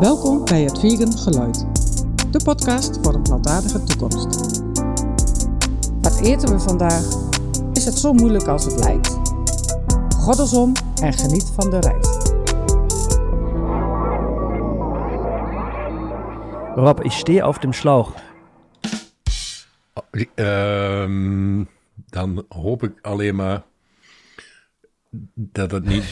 Welkom bij het Vegan Geluid, de podcast voor een plantaardige toekomst. Wat eten we vandaag? Is het zo moeilijk als het lijkt? Goddelsom en geniet van de reis. Rob, ich stehe auf dem Schlauch. Ehm, dan hoop ik alleen maar dat het niet.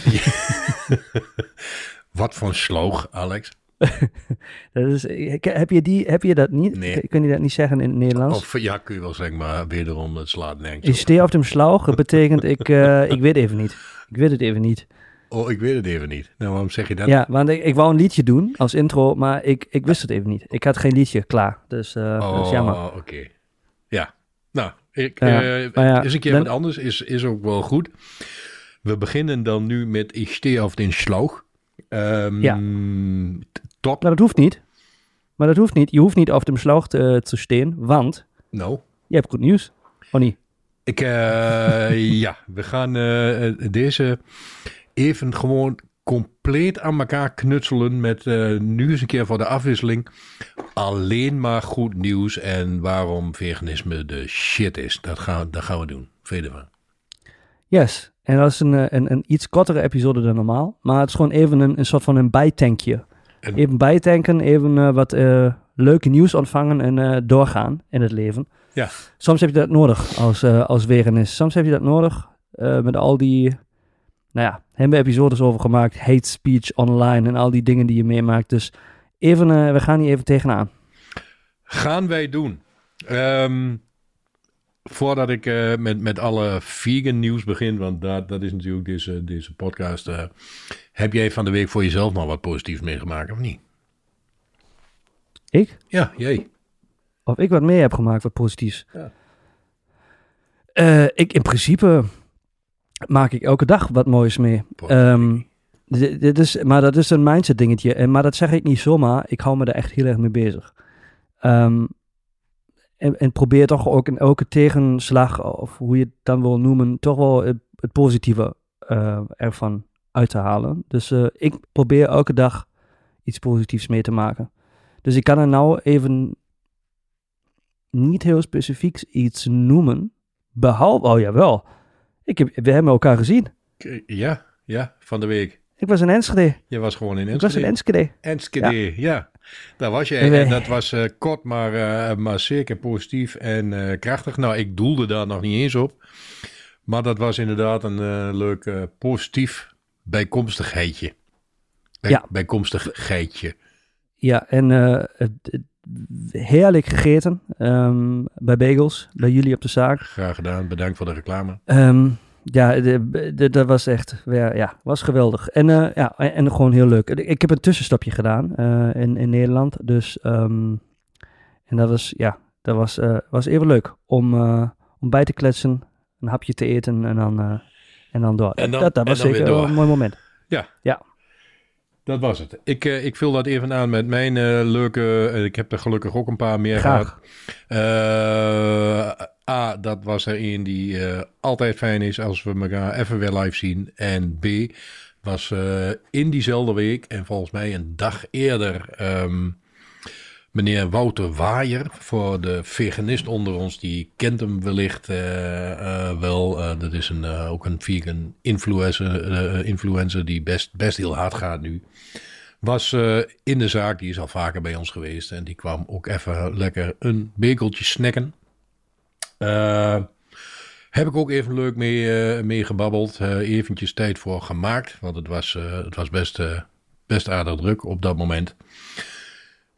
Wat voor sloog, Alex? Dat is, ik- heb, je die, heb je dat niet? Nee. Kun je dat niet zeggen in het Nederlands? Of ja, kun je wel zeggen, maar wederom, het slaat nergens Ik op. stehe auf dem Schlauch, dat betekent ik, eh, ik weet even niet. Ik weet het even niet. Oh, ik weet het even niet. Nou, waarom zeg je dat? Ja, want ik, ik wou een liedje doen als intro, maar ik, ik wist het even niet. Ik had geen liedje klaar, dus eh, dat is oh, jammer. oké. Ja, nou, ik, eh, ja, is een keer dan- wat anders, is, is ook wel goed. We beginnen dan nu met Ik stehe auf den Schlauch. Ehm, Ja. Maar dat hoeft niet. Maar dat hoeft niet. Je hoeft niet auf dem Schlauch te, te staan, want Nou, je hebt goed nieuws. Oh niet? Ik, eh, ja, we gaan eh, deze even gewoon compleet aan elkaar knutselen met eh, nu eens een keer voor de afwisseling alleen maar goed nieuws en waarom veganisme de shit is. Dat gaan, dat gaan we doen. Verder van. Yes. En dat is een, eh, een, een iets kortere episode dan normaal. Maar het is gewoon even een, een soort van een bijtankje. En- Even bijtanken, even eh, wat eh, leuke nieuws ontvangen en eh, doorgaan in het leven. Ja. Soms heb je dat nodig als, als. Soms heb je dat nodig met al die, nou ja, hebben we episodes over gemaakt. Hate speech online en al die dingen die je meemaakt. Dus even, we gaan hier even tegenaan. Gaan wij doen. Ehm, voordat ik met, met alle vegan nieuws begin, want dat, dat is natuurlijk deze, deze podcast. Heb jij van de week voor jezelf nog wat positiefs meegemaakt of niet? Ik? Ja, jij. Of ik wat mee heb gemaakt wat positiefs. Ja. Eh, ik in principe maak ik elke dag wat moois mee. Ehm, dit, dit is, maar dat is een mindset dingetje. En, maar dat zeg ik niet zomaar. Ik hou me er echt heel erg mee bezig. Ehm, en, en probeer toch ook in elke tegenslag, of hoe je het dan wil noemen, toch wel het, het positieve eh, ervan uit te halen. Dus eh, ik probeer elke dag iets positiefs mee te maken. Dus ik kan er nou even niet heel specifiek iets noemen. Behalve, oh jawel, ik heb, we hebben elkaar gezien. Ja, ja, van de week. Ik was in Enschede. Je was gewoon in Ik was in Enschede. Enschede. Enschede, ja. Daar was je. En dat was eh, kort, maar, eh, maar zeker positief en krachtig. Nou, ik doelde daar nog niet eens op. Maar dat was inderdaad een leuk positief bijkomstigheidje. Bij, Ja. Bijkomstigheidje. Ja, en eh, heerlijk gegeten ehm, bij Bagels, bij jullie op de zaak. Graag gedaan. Bedankt voor de reclame. Ehm, ja, dat was echt, ja, ja was geweldig. En, eh, ja, en, en gewoon heel leuk. Ik heb een tussenstapje gedaan eh, in, in Nederland. Dus, ehm, en dat was, ja, dat was, was even leuk om, om bij te kletsen, een hapje te eten en dan, en dan door. En dan- dat, was zeker een mooi moment. Dat was het. Ik, eh, ik vul dat even aan met mijn eh, leuke... eh, ik heb er gelukkig ook een paar meer gehad. Graag. Eh, A, dat was er een die altijd fijn is als we elkaar even weer live zien. En B, was in diezelfde week en volgens mij een dag eerder... ehm, meneer Wouter Waaier, voor de veganist onder ons, die kent hem wellicht eh, eh, wel. Eh, dat is een, ook een vegan influencer, influencer die best, best heel hard gaat nu. Was in de zaak, die is al vaker bij ons geweest. En die kwam ook even lekker een bekeltje snacken. Heb ik ook even leuk mee, mee gebabbeld. Eventjes tijd voor gemaakt. Want het was, het was best, best aardig druk op dat moment.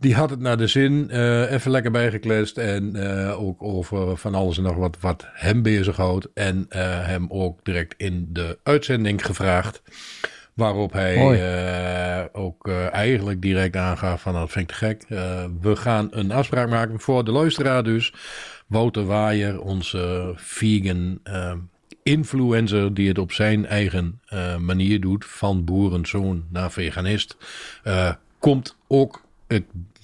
Die had het naar de zin, eh, even lekker bijgekletst. En eh, ook over van alles en nog wat, wat hem bezighoudt. En eh, hem ook direct in de uitzending gevraagd. Waarop hij ook eigenlijk direct aangaf van dat vind ik te gek. We gaan een afspraak maken voor de luisteraar dus. Wouter Waaier, onze vegan influencer die het op zijn eigen manier doet. Van boerenzoon naar veganist. komt ook,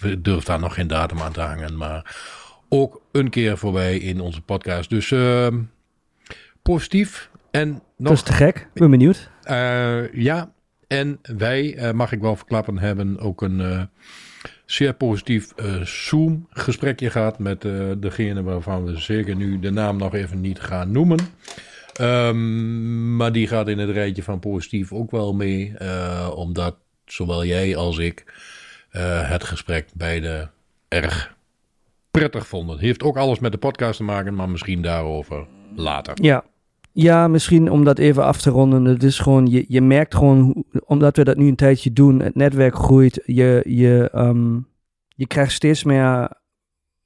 ik durf daar nog geen datum aan te hangen, maar ook een keer voorbij in onze podcast. Dus eh, positief. En Dat nog is te gek. Ik ben benieuwd. eh, ja, En wij, mag ik wel verklappen, hebben ook een zeer positief Zoom-gesprekje gehad met degene waarvan we zeker nu de naam nog even niet gaan noemen. Um, maar die gaat in het rijtje van positief ook wel mee, uh, omdat zowel jij als ik uh, het gesprek beide erg prettig vonden. Heeft ook alles met de podcast te maken, maar misschien daarover later. Ja, ja, misschien om dat even af te ronden. Het is gewoon, je, je merkt gewoon, omdat we dat nu een tijdje doen, het netwerk groeit. Je, je, um, je krijgt steeds meer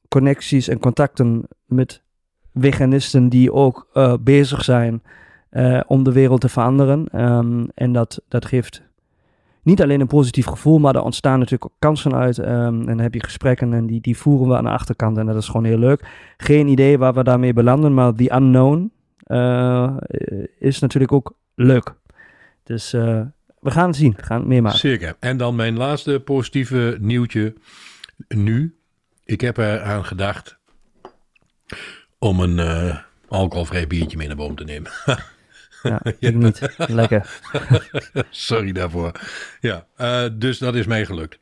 connecties en contacten met veganisten die ook uh, bezig zijn uh, om de wereld te veranderen. Um, en dat, dat geeft niet alleen een positief gevoel, maar er ontstaan natuurlijk ook kansen uit. Um, en dan heb je gesprekken en die, die voeren we aan de achterkant en dat is gewoon heel leuk. Geen idee waar we daarmee belanden, maar the unknown uh, is natuurlijk ook leuk. Dus we gaan het zien, gaan het meemaken. Zeker. En dan mijn laatste positieve nieuwtje nu. Ik heb er aan gedacht om een uh, alcoholvrij biertje mee naar boom te nemen. ja, ik niet. Lekker. Sorry daarvoor. Ja, uh, dus dat is mij gelukt.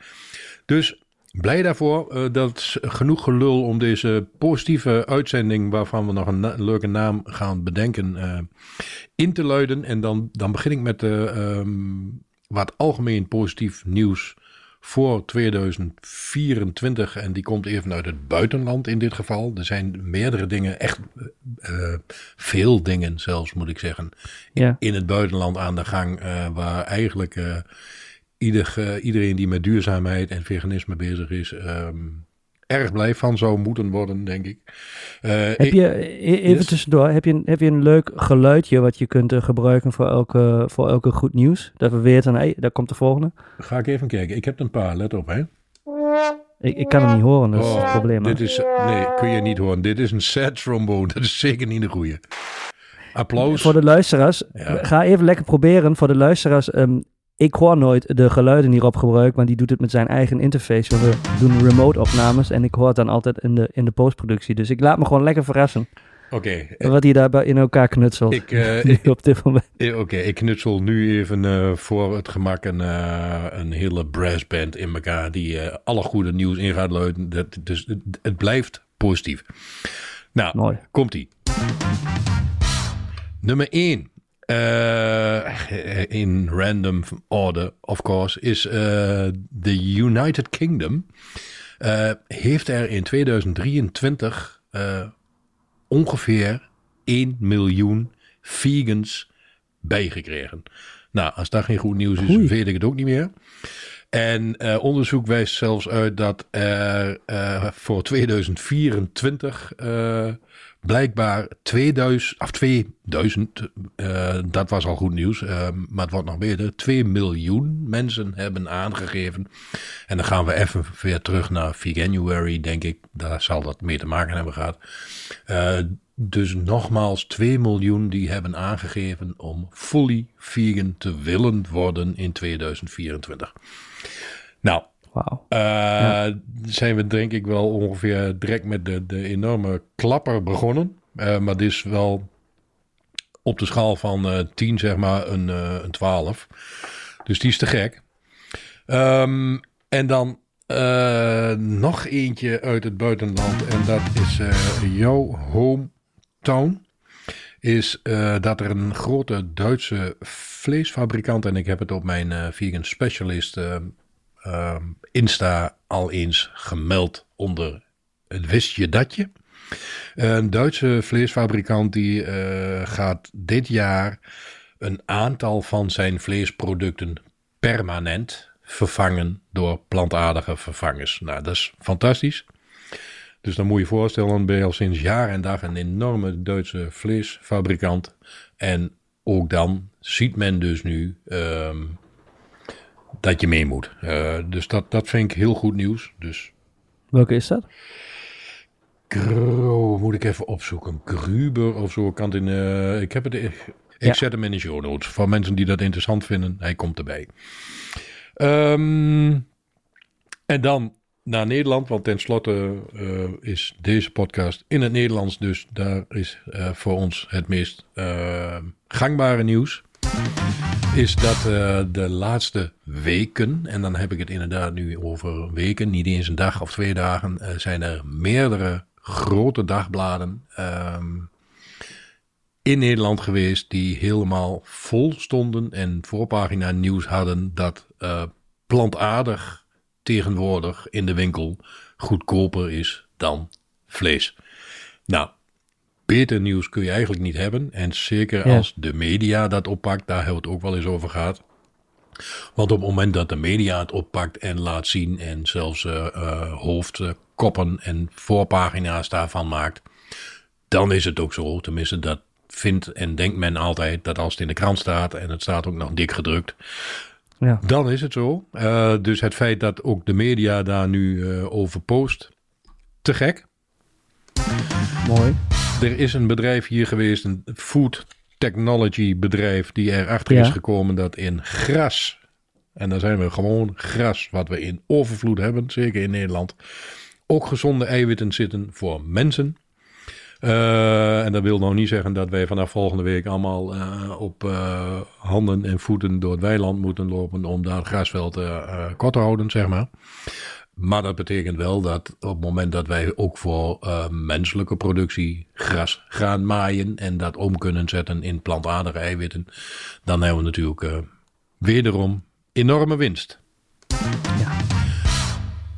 Dus blij daarvoor. Uh, dat is genoeg gelul om deze positieve uitzending, waarvan we nog een, na leuke naam gaan bedenken, in te luiden. En dan, dan begin ik met um, wat algemeen positief nieuws voor 2024. En die komt even uit het buitenland in dit geval. Er zijn meerdere dingen, echt uh, veel dingen zelfs moet ik zeggen, ja. in het buitenland aan de gang. Uh, waar eigenlijk ieder, iedereen die met duurzaamheid en veganisme bezig is, um, erg blij van zou moeten worden, denk ik. Uh, heb je, e- even yes. tussendoor, heb je, heb je een leuk geluidje wat je kunt uh, gebruiken voor elke, voor elke goed nieuws? Dat we weten, hey, daar komt de volgende. Ga ik even kijken. Ik heb een paar, let op hè. Ik, ik kan hem niet horen, dat is oh, het probleem. Dit is, nee, kun je niet horen. Dit is een sad trombone, dat is zeker niet een goede. Applaus. Voor de luisteraars, ja. ga even lekker proberen. Voor de luisteraars, um, ik hoor nooit de geluiden hierop gebruikt, maar die doet het met zijn eigen interface. We doen remote opnames en ik hoor het dan altijd in de, in de postproductie. Dus ik laat me gewoon lekker verrassen. Oké. Okay. Wat hij daarbij in elkaar knutselt. Ik, uh, op dit moment. Oké, okay, ik knutsel nu even uh, voor het gemak een, uh, een hele brassband in elkaar die alle goede nieuws in gaat luiden. Dat, dus het, het blijft positief. Nou, komt-ie. Nummer 1. Uh, in random order, of course, is uh, de United Kingdom. Uh, heeft er in 2023 ongeveer 1 miljoen vegans bijgekregen. Nou, als dat geen goed nieuws is, Oei. weet ik het ook niet meer. En uh, onderzoek wijst zelfs uit dat er uh, voor 2024 uh, blijkbaar 2000, of 2000, uh, dat was al goed nieuws, uh, maar het wordt nog beter, 2 miljoen mensen hebben aangegeven. En dan gaan we even weer terug naar Veganuary, denk ik. Daar zal dat mee te maken hebben gehad. Uh, dus nogmaals 2 miljoen die hebben aangegeven om fully vegan te willen worden in 2024. Nou, Uh, ja. Zijn we denk ik wel ongeveer direct met de, de enorme klapper begonnen. Uh, maar dit is wel op de schaal van uh, 10 zeg maar een, een 12. Dus die is te gek. Um, en dan nog eentje uit het buitenland. En dat is jouw hometown. Is dat er een grote Duitse vleesfabrikant. En ik heb het op mijn vegan specialist uh, Insta al eens gemeld onder het wist je datje. Een Duitse vleesfabrikant die uh, gaat dit jaar een aantal van zijn vleesproducten permanent vervangen door plantaardige vervangers. Nou, dat is fantastisch. Dus dan moet je je voorstellen, ben je al sinds jaar en dag een enorme Duitse vleesfabrikant. En ook dan ziet men dus nu um, dat je mee moet. Uh, dus dat, dat vind ik heel goed nieuws. Dus. Welke is dat? Gro, moet ik even opzoeken. Gruber of zo. Kan in, uh, ik heb het. Ik ja. zet hem in de show notes. Voor mensen die dat interessant vinden, hij komt erbij. Um, en dan naar Nederland, want tenslotte uh, is deze podcast in het Nederlands. Dus daar is uh, voor ons het meest gangbare nieuws. Is dat uh, de laatste weken, en dan heb ik het inderdaad nu over weken, niet eens een dag of twee dagen, uh, zijn er meerdere grote dagbladen um, in Nederland geweest die helemaal vol stonden en voorpagina nieuws hadden dat uh, plantaardig tegenwoordig in de winkel goedkoper is dan vlees. Nou, beter nieuws kun je eigenlijk niet hebben. En zeker als de media dat oppakt, daar hebben we het ook wel eens over gehad. Want op het moment dat de media het oppakt en laat zien en zelfs uh, uh, hoofdkoppen en voorpagina's daarvan maakt, dan is het ook zo. Tenminste, dat vindt en denkt men altijd dat als het in de krant staat en het staat ook nog dik gedrukt, ja. dan is het zo. Uh, dus het feit dat ook de media daar nu over post, te gek. Mooi. Er is een bedrijf hier geweest, een food technology bedrijf, die erachter ja. is gekomen dat in gras, en dan zijn we gewoon gras, wat we in overvloed hebben, zeker in Nederland, ook gezonde eiwitten zitten voor mensen. Uh, en dat wil nog niet zeggen dat wij vanaf volgende week allemaal uh, op uh, handen en voeten door het weiland moeten lopen om daar grasveld kort te houden, zeg maar. Maar dat betekent wel dat op het moment dat wij ook voor uh, menselijke productie gras gaan maaien en dat om kunnen zetten in plantaardige eiwitten, dan hebben we natuurlijk uh, wederom enorme winst. Ja.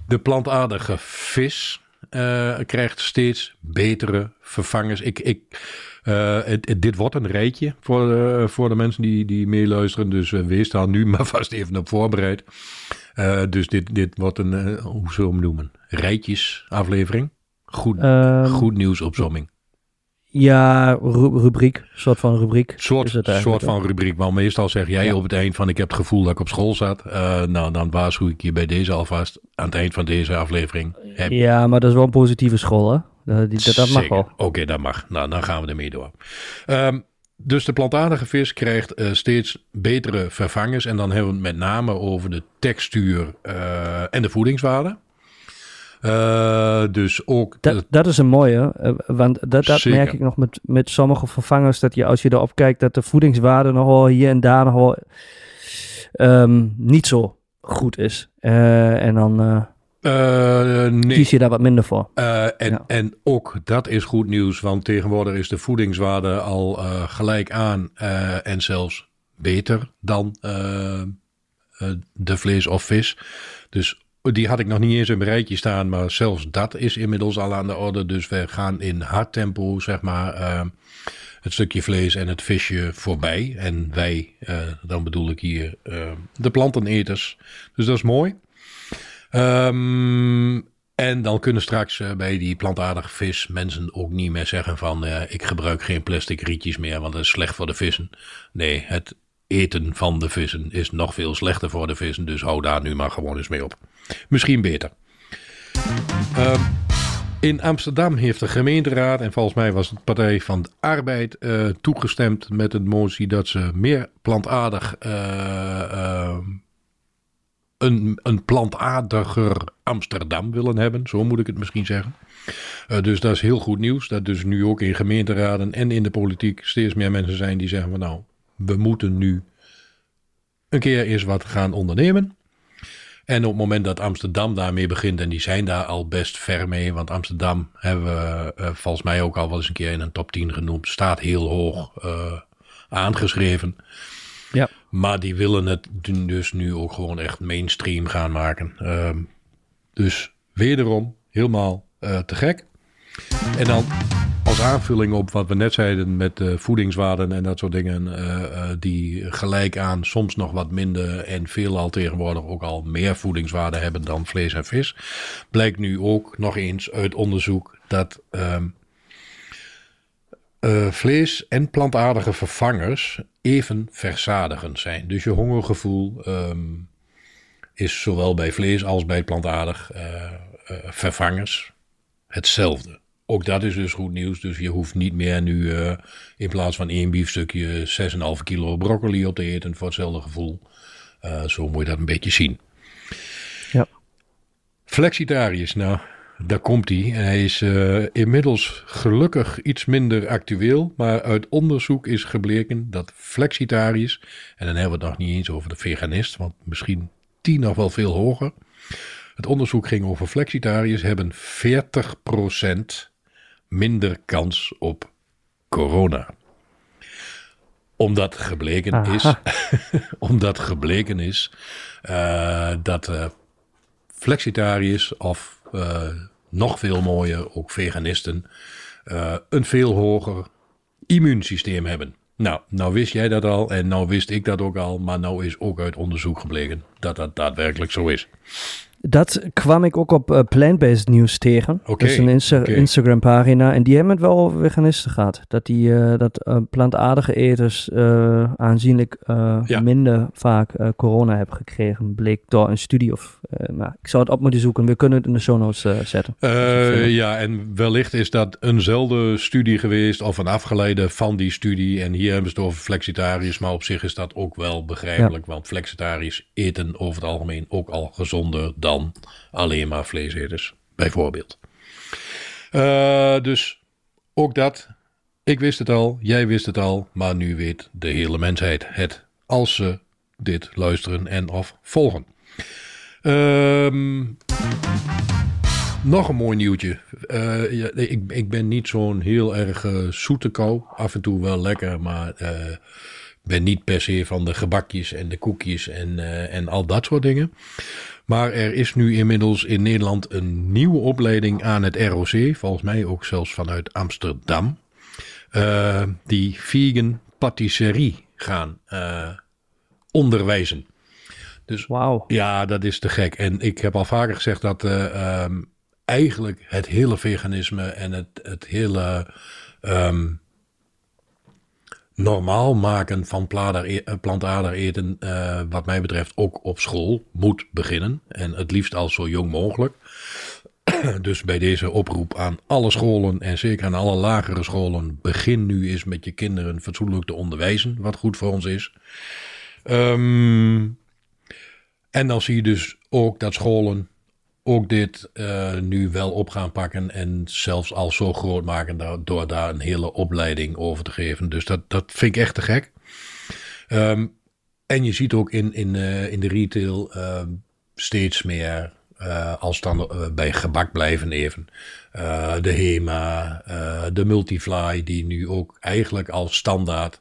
De plantaardige vis uh, krijgt steeds betere vervangers. Ik, ik, dit wordt een rijtje voor, voor de mensen die, die meeluisteren, dus wees daar nu maar vast even op voorbereid. Uh, dus dit, dit wordt een, uh, hoe zullen we hem noemen? Rijtjes aflevering. Goed, um, goed nieuws opzomming. Ja, ru rubriek. soort van rubriek. Soort, soort van rubriek. Want meestal zeg jij ja. op het eind van ik heb het gevoel dat ik op school zat. Uh, nou, dan waarschuw ik je bij deze alvast aan het eind van deze aflevering. Heb... Ja, maar dat is wel een positieve school hè? Dat, dat, dat mag wel. Oké, okay, dat mag. Nou, dan gaan we ermee door. Um, dus de plantaardige vis krijgt uh, steeds betere vervangers. En dan hebben we het met name over de textuur uh, en de voedingswaarde. Uh, dus ook. Dat, dat is een mooie, want dat, dat merk ik nog met, met sommige vervangers. Dat je als je erop kijkt, dat de voedingswaarde nogal hier en daar nogal um, niet zo goed is. en dan. Uh, nee. Kies je daar wat minder voor? Uh, en, ja. en ook dat is goed nieuws, want tegenwoordig is de voedingswaarde al uh, gelijk aan en zelfs beter dan de vlees of vis. Dus die had ik nog niet eens in mijn rijtje staan, maar zelfs dat is inmiddels al aan de orde. Dus we gaan in hard tempo, zeg maar, het stukje vlees en het visje voorbij. En wij, dan bedoel ik hier de planteneters. Dus dat is mooi. Um, en dan kunnen straks uh, bij die plantaardige vis mensen ook niet meer zeggen van uh, ik gebruik geen plastic rietjes meer, want dat is slecht voor de vissen. Nee, het eten van de vissen is nog veel slechter voor de vissen, dus hou daar nu maar gewoon eens mee op. Misschien beter. Um, in Amsterdam heeft de gemeenteraad, en volgens mij was het Partij van de Arbeid, uh, toegestemd met een motie dat ze meer plantaardig een, een plantaardiger Amsterdam willen hebben. Zo moet ik het misschien zeggen. Uh, dus dat is heel goed nieuws. Dat dus nu ook in gemeenteraden en in de politiek steeds meer mensen zijn die zeggen van nou, we moeten nu een keer eens wat gaan ondernemen. En op het moment dat Amsterdam daarmee begint, en die zijn daar al best ver mee, want Amsterdam hebben we uh, volgens mij ook al wel eens een keer in een top 10 genoemd, staat heel hoog uh, aangeschreven. Ja. Maar die willen het dus nu ook gewoon echt mainstream gaan maken. Um, dus wederom helemaal uh, te gek. En dan als aanvulling op wat we net zeiden met voedingswaarden en dat soort dingen, uh, die gelijk aan soms nog wat minder en veelal tegenwoordig ook al meer voedingswaarde hebben dan vlees en vis, blijkt nu ook nog eens uit onderzoek dat um, uh, vlees en plantaardige vervangers even verzadigend zijn. Dus je hongergevoel um, is zowel bij vlees als bij plantaardig uh, uh, vervangers hetzelfde. Ook dat is dus goed nieuws. Dus je hoeft niet meer nu in plaats van één biefstukje 6,5 kilo broccoli op te eten voor hetzelfde gevoel. zo moet je dat een beetje zien. Ja. Flexitariërs, nou, daar komt hij. Hij is uh, inmiddels gelukkig iets minder actueel. Maar uit onderzoek is gebleken dat flexitariërs... en dan hebben we het nog niet eens over de veganist... want misschien tien nog wel veel hoger. Het onderzoek ging over flexitariërs... hebben 40% minder kans op corona omdat gebleken is, omdat gebleken is uh, dat uh, flexitariërs of nog veel mooier, ook veganisten, een veel hoger immuunsysteem hebben. Nou, nou wist jij dat al en nou wist ik dat ook al, maar nou is ook uit onderzoek gebleken dat dat daadwerkelijk zo is. Dat kwam ik ook op uh, Plant-Based News tegen. Okay, dat is een Insta Instagram pagina. En die hebben het wel veganisten gehad. Dat, die, uh, dat uh, plantaardige eters aanzienlijk minder vaak corona hebben gekregen. Bleek door een studie. Of, maar ik zou het op moeten zoeken. We kunnen het in de show notes zetten. ja, en wellicht is dat eenzelfde studie geweest. Of een afgeleide van die studie. En hier hebben ze het over flexitariërs. Maar op zich is dat ook wel begrijpelijk. Want flexitariërs eten over het algemeen ook al gezonder dan alleen maar vleeseters, bijvoorbeeld. Uh, dus ook dat. Ik wist het al, jij wist het al, maar nu weet de hele mensheid het. Als ze dit luisteren en of volgen. Um, nog een mooi nieuwtje. Ja, ik, ik ben niet zo'n heel erg uh, zoete kou. Af en toe wel lekker, maar uh, ben niet per se van de gebakjes en de koekjes en, en al dat soort dingen. Maar er is nu inmiddels in Nederland een nieuwe opleiding aan het ROC, volgens mij ook zelfs vanuit Amsterdam, uh, die vegan patisserie gaan uh, onderwijzen. Dus wow. ja, dat is te gek. En ik heb al vaker gezegd dat uh, um, eigenlijk het hele veganisme en het, het hele um, normaal maken van e-, eh, plantaardig eten, uh, wat mij betreft, ook op school moet beginnen. En het liefst al zo jong mogelijk. dus bij deze oproep aan alle scholen en zeker aan alle lagere scholen, begin nu eens met je kinderen fatsoenlijk te onderwijzen, wat goed voor ons is. Um, en dan zie je dus ook dat scholen ook dit uh, nu wel op gaan pakken en zelfs al zo groot maken door daar een hele opleiding over te geven. Dus dat, dat vind ik echt te gek. Um, en je ziet ook in, in, uh, in de retail uh, steeds meer, uh, als dan bij gebak blijven even, de HEMA, de Multifly, die nu ook eigenlijk als standaard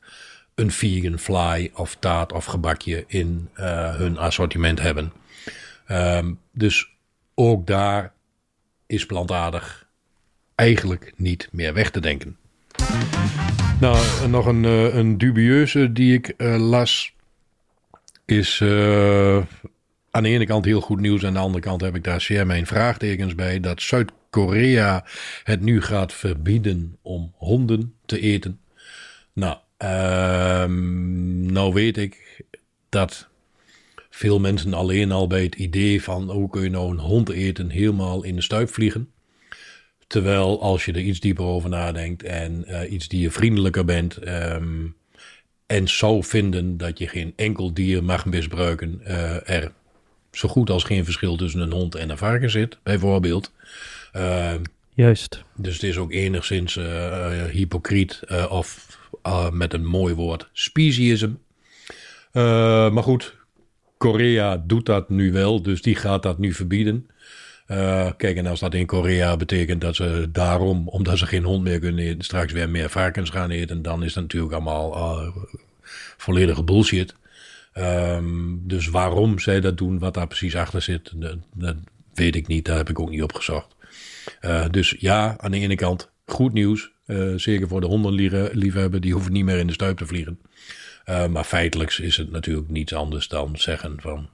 een vegan fly of taart of gebakje in hun assortiment hebben. Um, dus ook daar is plantaardig eigenlijk niet meer weg te denken. Nou, nog een, eh, een dubieuze die ik uh, las is uh, aan de ene kant heel goed nieuws. Aan de andere kant heb ik daar zeer mijn vraagtekens bij. Dat Zuid-Korea het nu gaat verbieden om honden te eten. Nou, uh, nou weet ik dat veel mensen alleen al bij het idee van hoe kun je nou een hond eten helemaal in de stuip vliegen. Terwijl als je er iets dieper over nadenkt en uh, iets diervriendelijker bent um, en zou vinden dat je geen enkel dier mag misbruiken, uh, er zo goed als geen verschil tussen een hond en een varken zit, bijvoorbeeld. Uh, Juist. Dus het is ook enigszins uh, hypocriet of met een mooi woord speciesism. maar goed, Korea doet dat nu wel, dus die gaat dat nu verbieden. Uh, kijk, en als dat in Korea betekent dat ze daarom, omdat ze geen hond meer kunnen eten, straks weer meer varkens gaan eten, dan is dat natuurlijk allemaal uh, volledige bullshit. Um, dus waarom zij dat doen, wat daar precies achter zit, dat, weet ik niet. Daar heb ik ook niet op gezocht. Uh, dus ja, aan de ene kant goed nieuws. zeker voor de hondenliefhebber, die hoeven niet meer in de stuip te vliegen. Uh, maar feitelijk is het natuurlijk niets anders dan zeggen van...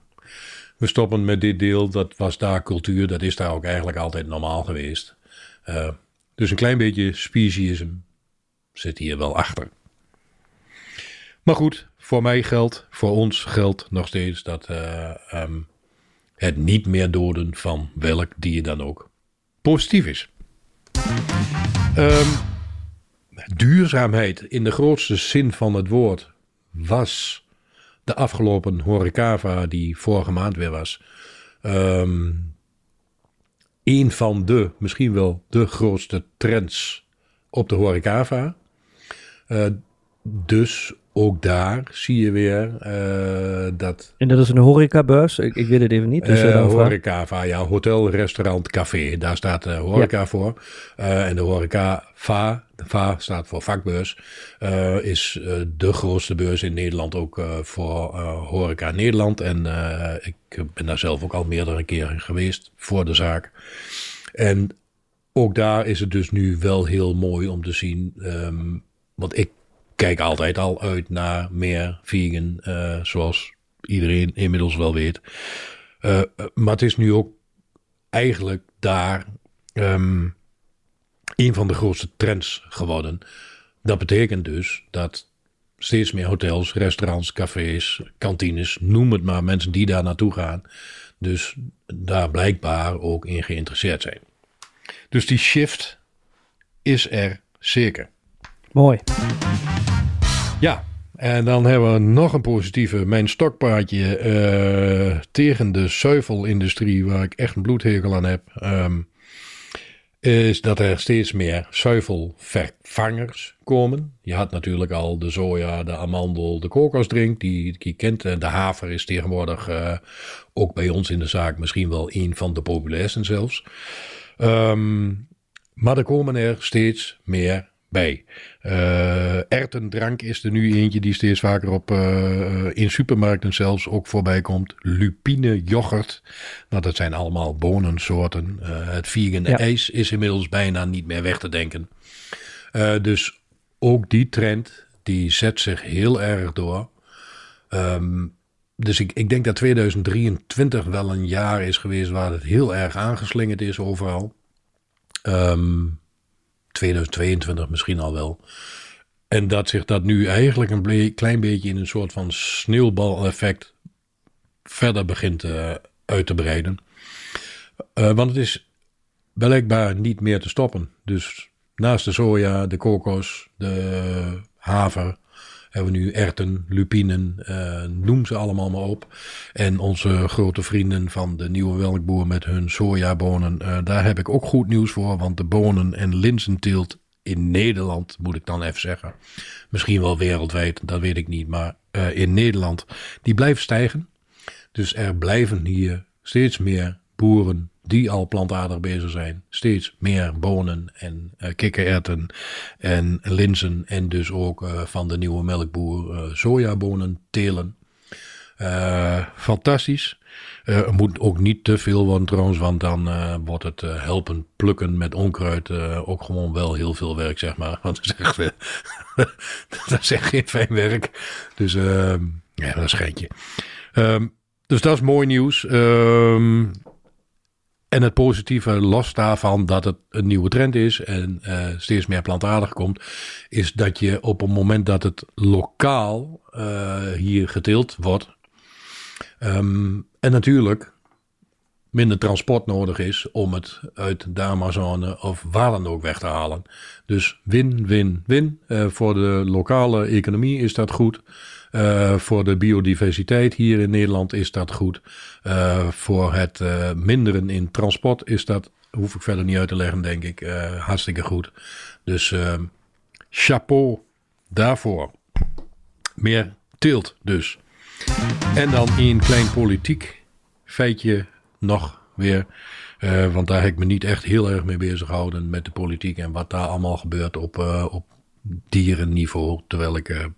We stoppen met dit deel, dat was daar cultuur, dat is daar ook eigenlijk altijd normaal geweest. Uh, dus een klein beetje speciesism zit hier wel achter. Maar goed, voor mij geldt, voor ons geldt nog steeds dat uh, um, het niet meer doden van welk dier dan ook positief is. Um, duurzaamheid in de grootste zin van het woord was de afgelopen horecava die vorige maand weer was. Um, een van de, misschien wel de grootste trends op de horecava. Uh, dus ook daar zie je weer uh, dat... En dat is een horecabeurs? Ik, ik weet het even niet. Dus uh, horecava, ja. Hotel, restaurant, café. Daar staat de horeca ja. voor. Uh, en de horecava, de VA staat voor vakbeurs, is de grootste beurs in Nederland ook voor horeca Nederland. En ik ben daar zelf ook al meerdere keren geweest voor de zaak. En ook daar is het dus nu wel heel mooi om te zien. Um, want ik kijk altijd al uit naar meer vegan, uh, zoals iedereen inmiddels wel weet. Uh, maar het is nu ook eigenlijk daar um, een van de grootste trends geworden. Dat betekent dus dat steeds meer hotels, restaurants, cafés, kantines, noem het maar, mensen die daar naartoe gaan, dus daar blijkbaar ook in geïnteresseerd zijn. Dus die shift is er zeker. Mooi. Ja, en dan hebben we nog een positieve. Mijn stokpaardje uh, tegen de zuivelindustrie, waar ik echt een bloedhekel aan heb, um, is dat er steeds meer zuivelvervangers komen. Je had natuurlijk al de soja, de amandel, de kokosdrink, die je kent. De haver is tegenwoordig uh, ook bij ons in de zaak misschien wel een van de populairsten zelfs. Um, maar er komen er steeds meer bij. Uh, ertendrank is er nu eentje die steeds vaker op, uh, in supermarkten zelfs ook voorbij komt. Lupine yoghurt. Nou, dat zijn allemaal bonensoorten. Uh, het vegan ja. ijs is inmiddels bijna niet meer weg te denken. dus ook die trend, die zet zich heel erg door. Um, dus ik, ik denk dat 2023 wel een jaar is geweest waar het heel erg aangeslingerd is overal. Um, 2022 misschien al wel. En dat zich dat nu eigenlijk een klein beetje in een soort van sneeuwbaleffect verder begint uh, uit te breiden. Uh, want het is blijkbaar niet meer te stoppen. Dus naast de soja, de kokos, de haver, hebben we nu erten, lupinen, uh, noem ze allemaal maar op. En onze grote vrienden van de nieuwe welkboer met hun sojabonen, uh, daar heb ik ook goed nieuws voor. Want de bonen- en linzenteelt in Nederland, moet ik dan even zeggen. Misschien wel wereldwijd, dat weet ik niet. Maar uh, in Nederland, die blijven stijgen. Dus er blijven hier steeds meer boeren die al plantaardig bezig zijn, steeds meer bonen en uh, kikkererwten en linzen en dus ook uh, van de nieuwe melkboer uh, sojabonen telen. fantastisch. er moet ook niet te veel worden trouwens, want dan wordt het helpen plukken met onkruid ook gewoon wel heel veel werk, zeg maar. Want dat is echt, geen fijn werk. Dus ja, dat is geintje. Um, dus dat is mooi nieuws. Um, en het positieve, los daarvan dat het een nieuwe trend is en uh, steeds meer plantaardig komt, is dat je op het moment dat het lokaal uh, hier geteeld wordt, um, en natuurlijk minder transport nodig is om het uit de Amazone of waar ook weg te halen. Dus win, win, win. Uh, voor de lokale economie is dat goed. Uh, voor de biodiversiteit hier in Nederland is dat goed. Uh, voor het minderen in transport is dat, hoef ik verder niet uit te leggen, denk ik, hartstikke goed. Dus ehm, chapeau daarvoor. Meer tilt dus. En dan een klein politiek feitje nog weer. want daar heb ik me niet echt heel erg mee bezig gehouden met de politiek en wat daar allemaal gebeurt op, op dierenniveau. Terwijl ik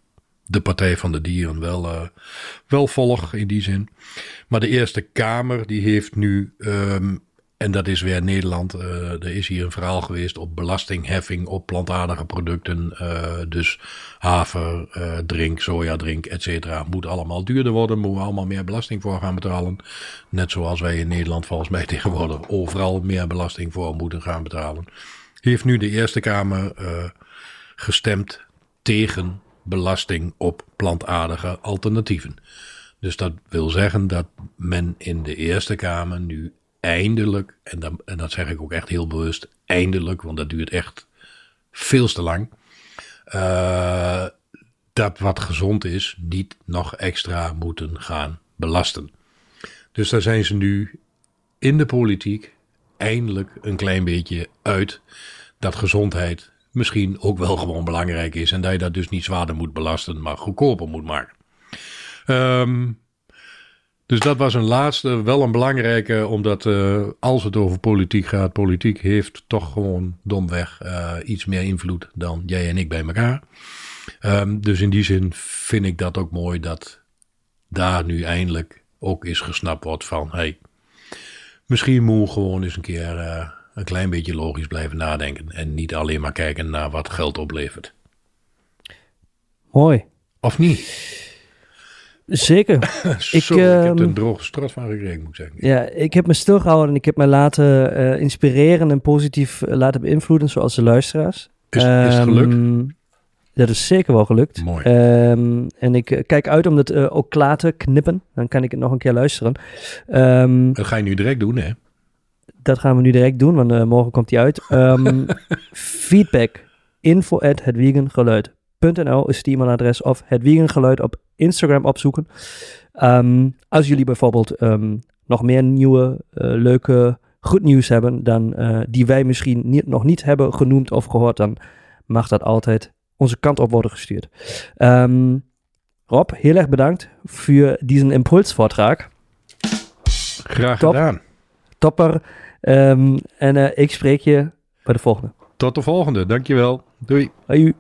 de Partij van de Dieren wel, uh, wel volg in die zin. Maar de Eerste Kamer die heeft nu, um, en dat is weer Nederland, uh, er is hier een verhaal geweest op belastingheffing op plantaardige producten. Uh, dus haver, drink, sojadrink, et cetera. Moet allemaal duurder worden, moeten we allemaal meer belasting voor gaan betalen. Net zoals wij in Nederland volgens mij tegenwoordig overal meer belasting voor moeten gaan betalen. Heeft nu de Eerste Kamer gestemd tegen belasting op plantaardige alternatieven. Dus dat wil zeggen dat men in de Eerste Kamer nu eindelijk, en, dan, en dat zeg ik ook echt heel bewust, eindelijk, want dat duurt echt veel te lang, uh, dat wat gezond is niet nog extra moeten gaan belasten. Dus daar zijn ze nu in de politiek eindelijk een klein beetje uit dat gezondheid misschien ook wel gewoon belangrijk is. En dat je dat dus niet zwaarder moet belasten, maar goedkoper moet maken. Ehm, dus dat was een laatste, wel een belangrijke, omdat uh, als het over politiek gaat, politiek heeft toch gewoon domweg uh, iets meer invloed dan jij en ik bij elkaar. Um, dus in die zin vind ik dat ook mooi dat daar nu eindelijk ook is gesnapt wordt van, hey, misschien moet gewoon eens een keer uh, een klein beetje logisch blijven nadenken en niet alleen maar kijken naar wat geld oplevert. Mooi. Of niet? Zeker. ik, ik heb er een droge strot van gekregen, moet ik zeggen. Ja, ik heb me stilgehouden en ik heb me laten uh, inspireren en positief uh, laten beïnvloeden, zoals de luisteraars. Is, um, is het gelukt? Dat is zeker wel gelukt. Mooi. Um, en ik uh, kijk uit om dat ook klaar te knippen. Dan kan ik het nog een keer luisteren. Um, dat ga je nu direct doen, hè? Dat gaan we nu direct doen, want morgen komt die uit. feedback info at hetwiegengeluid.nl is het e-mailadres of het wiegengeluid op Instagram opzoeken. Um, als jullie bijvoorbeeld um, nog meer nieuwe, uh, leuke, goed nieuws hebben, dan uh, die wij misschien niet, nog niet hebben genoemd of gehoord, dan mag dat altijd onze kant op worden gestuurd. Um, Rob, heel erg bedankt voor deze impulsvortrag. Graag Top, gedaan. Topper. en uh, ik spreek je bij de volgende. Tot de volgende, dankjewel. Doei. Hoi.